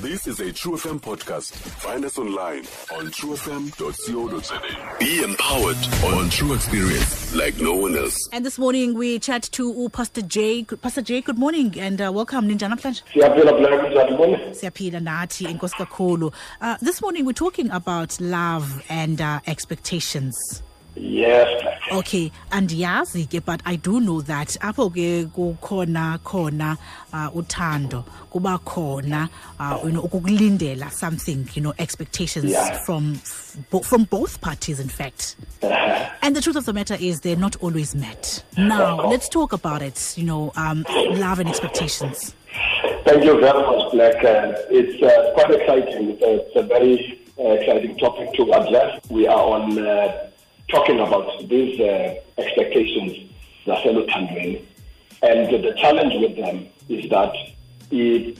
This is a True FM podcast. Find us online on truefm.co.za. Be empowered on True Experience like no one else. And this morning we chat to Pastor Jay. Pastor Jay, good morning and uh, welcome. Ninja namhlanje. siyaphila black njani Siyaphila nathi enkosi kakhulu. Uh, this morning we're talking about love and uh, expectations. Yes black Okay, andiyazi ke but I do know that apho ke kukhona khona uh, uthando kuba khona uh, you know ukukulindela something you know expectations Yeah. from from both parties in fact. And the truth of the matter is they're not always met. Now, let's talk about it, you know, um, love and expectations. thank you very much black uh, it's uh, quite exciting it's a, it's a very uh, exciting topic to address we are on uh, talking about these uh, expectations zaseluthandweni and the challenge with them is that it,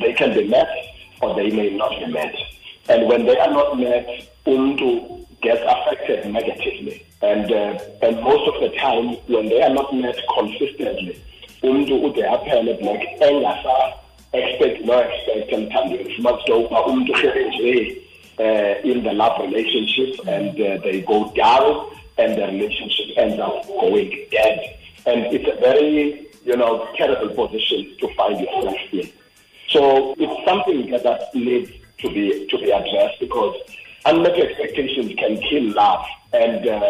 they can be met or they may not be met. And when they are not met umntu gets affected negatively. And uh, and most of the time when they are not met consistently umntu ude aphele like engasa expect no expect emthandweni fumanise into yokuba umntu hlele nje in the love relationship and uh, they go down and the relationship ends up going dead and it's a very you know terrible position to find yourself in so it's something that, needs to be to be addressed because unmet expectations can kill love and uh,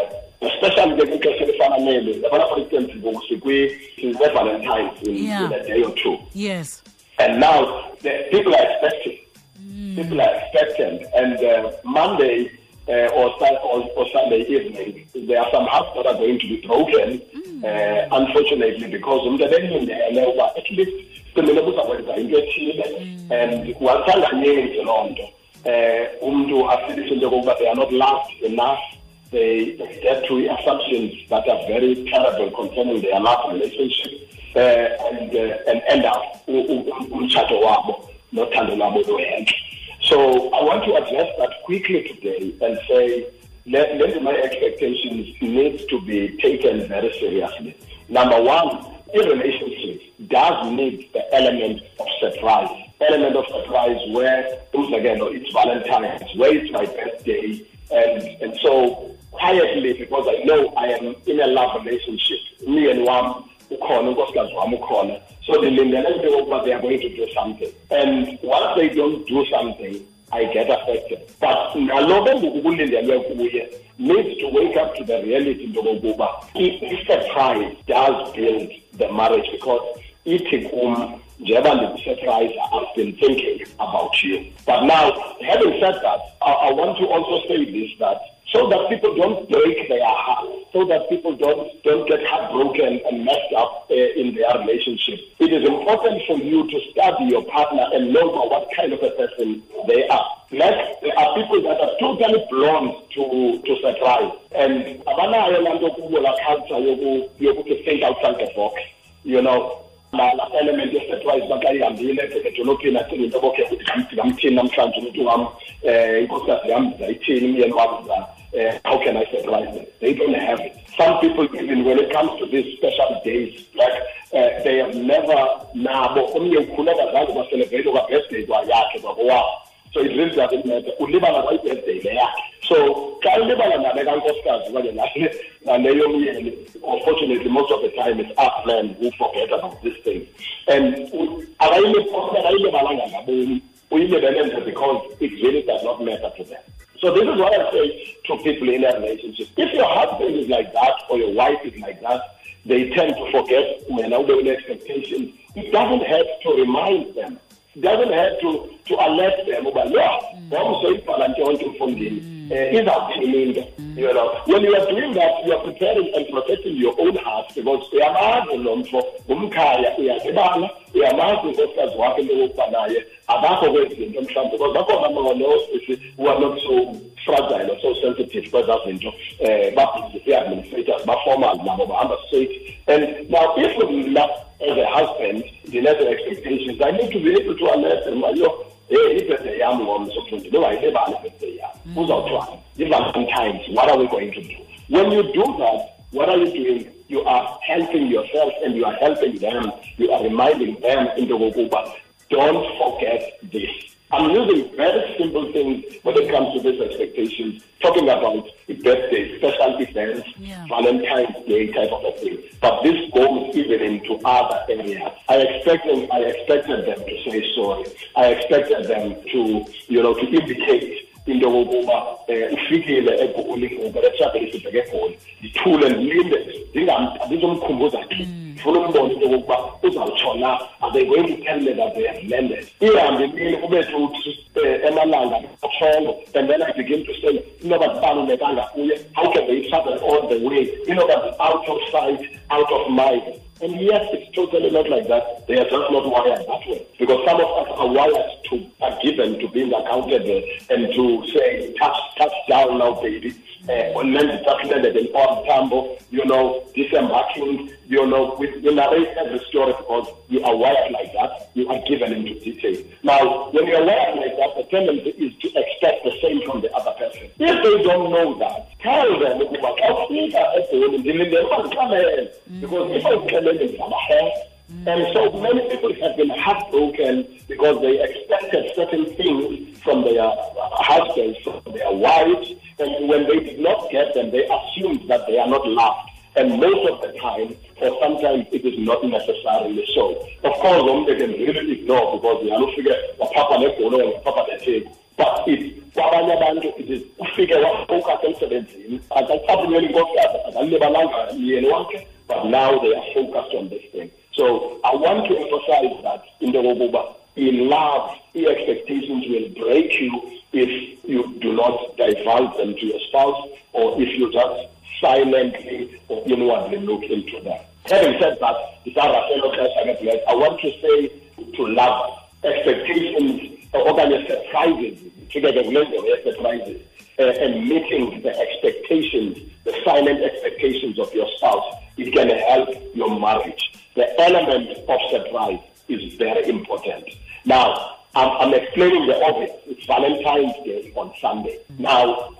especially ke kwixesha elifanele yabona for instance ngoku sikwi- sikwe-valentines in, Yeah. in a day or two Yes. and now the, people are expecting. People are expectant. And uh, Monday uh, or, or, or Sunday evening, there are some hearts that are going to be broken, uh, unfortunately, because umntu ebelindele uba at least kumele kuzakwenza into ethile and wathanganyezi loo nto. Um umntu afilishe into yokokuba they are not loved enough. They, they get to assumptions that are very terrible concerning their love relationship uh, and, uh, and end up umtshato wabo nothando lwabo luhentle so i want to address that quickly today and say let, my expectations need to be taken very seriously number one a relationship does need the element of surprise element of surprise where umzekelo it's valentine's where it's my birthday and and so quietly because I know I am in a love relationship. Me and one so ndilindele into yokuba they are going to do something. And once they don't do something I get affected. But nalo ke ngoku kulindelwe kuye needs to wake up to the reality into yokokuba i- i-surprise does build the marriage because ithi kum njengoba ndikusurprise I've been thinking about you but now having said that I, I want to also say this that so that people don't break their hearts, so that people don't don't get heartbroken and messed up uh, in their relationship. It is important for you to study your partner and know what kind of a person they are. Like there are people that are totally blind to to surprise, and abanayo laa nto kubo laa culture yoku yokuthi think outside the box. You know, la la element ihambile edolophini acinga into namhlanje umntu wam um inkosikazi yam ndizayithini umyeni wam uh, how can I surprise them? They don't have it. Some people, even when it comes to these special days, like uh, they have never nabo omnye kwa-birthday kwayakhe so it really doesn't matter ulibala kwayi-birthday so xa ulibala nale kankosikazi okanye nale nale unfortunately most of the time it's us men who forget about these things and uh, u- akayile- akayilibalanga ngaboni uyilibele nje because it really does not matter to them so this is what I say to people in a relationship. If your husband is like that or your wife is like that, they tend to forget when they expectations. It doesn't have to remind them. It doesn't have to, to alert them about, yeah, wawusoyibhala ntoni emfundini um izawuthini into you know. When you are doing that you are preparing and protecting your own heart because uyamazi lo mfo ngumkhaya uyazibala uyamazi unkosikazi wakhe into yokuba naye akakho kwezi zinto mhlawumbi because bakhona who are not so fragile or so sensitive kwezaa zinto um babhizi i-administrators baformal nabo bahamba straight and now if mna as a husband ndine-the expectations i need to be able to alert them ayo hey ibirthday yam ngomso mfundi bengayilibali ibirthday yam kuzawuthiwani i-valentines what are we going to do when you do that what are you doing? You are helping yourself and you are helping them you are reminding them into kokuba don't forget this I'm using very simple things when it comes to these expectations, talking about birthday, special events, yeah. Valentine's Day type of a thing. But this goes even into other areas. I expected, I expected them to say sorry. I expected them to, you know, to indicate into yokokuba um ufikile egoli ubeletshabele sibheke egoli ndithule ndilinde ndizomkhumbuza nje ndifuna umbona into yokokuba uzawutshona are they going to tell me that they have landed ihambe imini kube thuthi um emalanga atshongo and then i begin to say inoba zibalulekanga kuye how can they travel all the way inoba out of sight out of mind and yes, it's totally not like that. They are just not wired that way. Because some of us are wired to, are given to being accountable and to say, touch, touch down now, baby. Uh, and then the landed in OR Tambo, you know, disembarking, you know, we, we narrate every story because you are wired like that. You are given into detail. Now, when you are wired like that, the tendency is to expect the same from the other person. If they don't know that, tell them, because if I and so many people have been heartbroken because they expected certain things from their husbands, from their wives, and when they did not get them, they assumed that they are not loved. And most of the time, or sometimes it is not necessarily so. Of course, one they can really ignore because they are not figure Papa and Papa Nete. But it kwabanye abantu it ufike wafocus emsebenzini akacabuleli nkosikazi akalibalanga yena wakhe but now they are focused on this thing. So I want to emphasize that in the Robuba, in love, the expectations will break you if you do not divulge them to your spouse or if you just silently or inwardly look into them. Having said that, I want to say to love expectations or surprises, surprises, uh, and meeting the expectations, the silent expectations of your spouse it can help your marriage. The element of surprise is very important. Now, I'm, I'm explaining the obvious. It's Valentine's Day on Sunday. Now,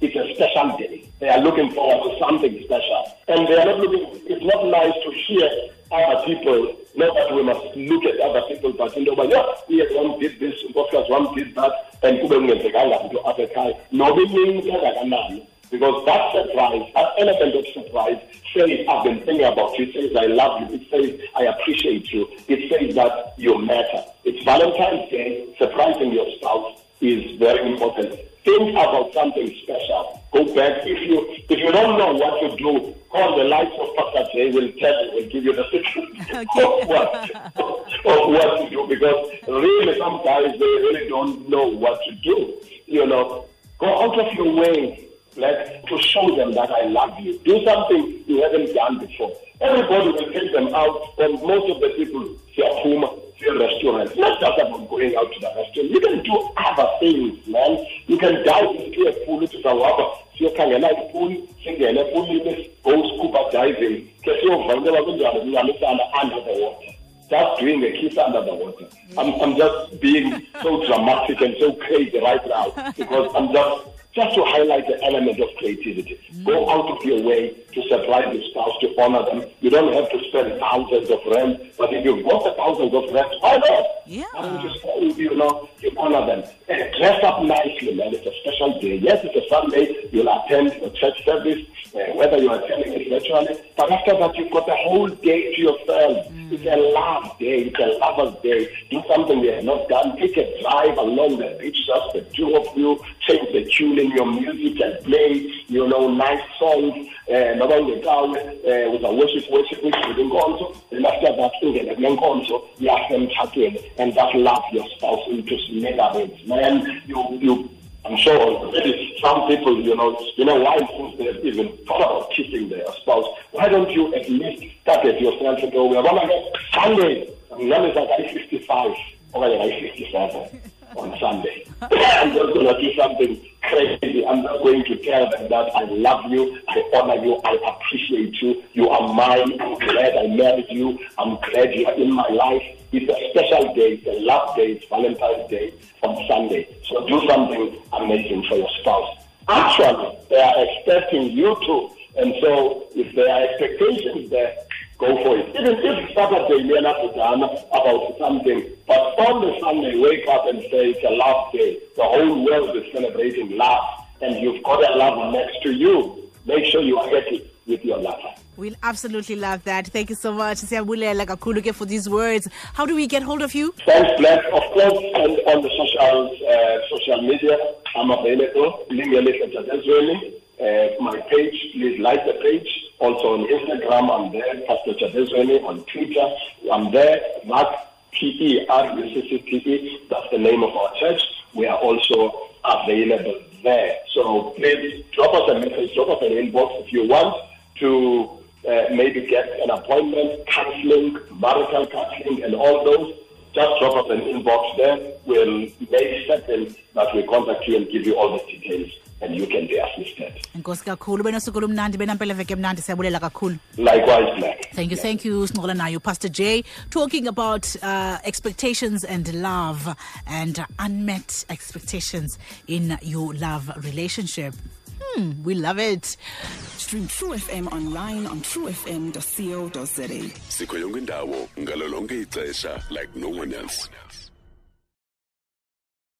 it's a special day. They are looking forward to something special. And they are not looking, it's not nice to hear other people, not that we must look at other people, but you know, but yeah, yes, one did this, podcast one did that, and kube kungenzekanga into apha ekhaya noba ininzi kangakanani because that surprise, that element of surprise says, I've been thinking about you. It says, I love you. It says, I appreciate you. It says that you matter. It's Valentine's Day. Surprising your spouse is very important. Think about something special. Go back. If you if you don't know what to do, call the likes of Pastor Jay. Will tell you. Will give you the secret of what of what to do. Because really, sometimes they really don't know what to do. You know, go out of your way like to show them that I love you. Do something you haven't done before. Everybody will take them out, and most of the people siyaphuma siya restaurant. Not just about going out to the restaurant. You can do other things, man. You can dive into a pool to sawaba. siyokhangela ipool singene epulini go scuba diving ke siyovakela kunjalo kungamisana under the water just doing a kiss under the water. I'm, I'm just being so dramatic and so crazy right now because I'm just just to highlight the element of creativity. Mm. Go out of your way to surprise your spouse, to honor them. You don't have to spend thousands of rand, but if you've got the thousands of rand, why not? Yeah. Why don't you you know, you honor them. And dress up nicely, man. It's a special day. Yes, it's a Sunday. You'll attend a church service, uh, whether you're attending it virtually. But after that, you've got the whole day to yourself. Mm. It's a love day. It's a lover's day. Do something they have not done. Take a drive along the beach, just the two of you. Change the tune in your music and play, you know, nice songs. Uh, noba ungekawe with a worship worship worship inkonzo and after that ungene kule nkonzo yasemtshatweni and that love your spouse into megabytes man you you I'm sure some people, you know, you know, why since they've even thought about kissing their spouse, why don't you at least target yourself and go, we're going to get Sunday, I'm going to 55, or like 57 on Sunday. I'm just going to do something crazy. I'm not going to tell them that I love you, I honor you, I appreciate you. You are mine. I'm glad I married you. I'm glad you are in my life. It's a special day. It's a love day. It's Valentine's Day on Sunday. So do something amazing for your spouse. Actually, they are expecting you to. And so if there are expectations there, go for it. Even if Saturday you're not done about something, but on the Sunday, wake up and say it's a love day. The whole world is celebrating love, and you've got a love next to you. Make sure you are happy with your lover. We'll absolutely love that. Thank you so much. Siyabulela kakhulu ke for these words. How do we get hold of you? Thanks, Black. Of course, and on the social uh, social media, I'm available. Jadezweni. Uh, my page, please like the page. Also on Instagram, I'm there. Pastor Jadezweni. On Twitter, I'm there. Mark P-E-R-U-C-C-P-E. That's the name of our church. We are also available there. So please drop us a message, drop us an inbox if you want to uh, maybe get an appointment, counseling, marital counseling, and all those, just drop us an inbox there. We'll make certain that we contact you and give you all the details and you can be assisted. Enkosi kakhulu benosuku lumnandi benampela veke mnandi siyabulela kakhulu. Likewise, Black. Thank you, thank you, Snola Nayo, Pastor Jay, talking about uh, expectations and love and unmet expectations in your love relationship. Hmm, we love it. Stream True FM online on truefm.co.za. sikho yonke indawo ngalo lonke ixesha like no one else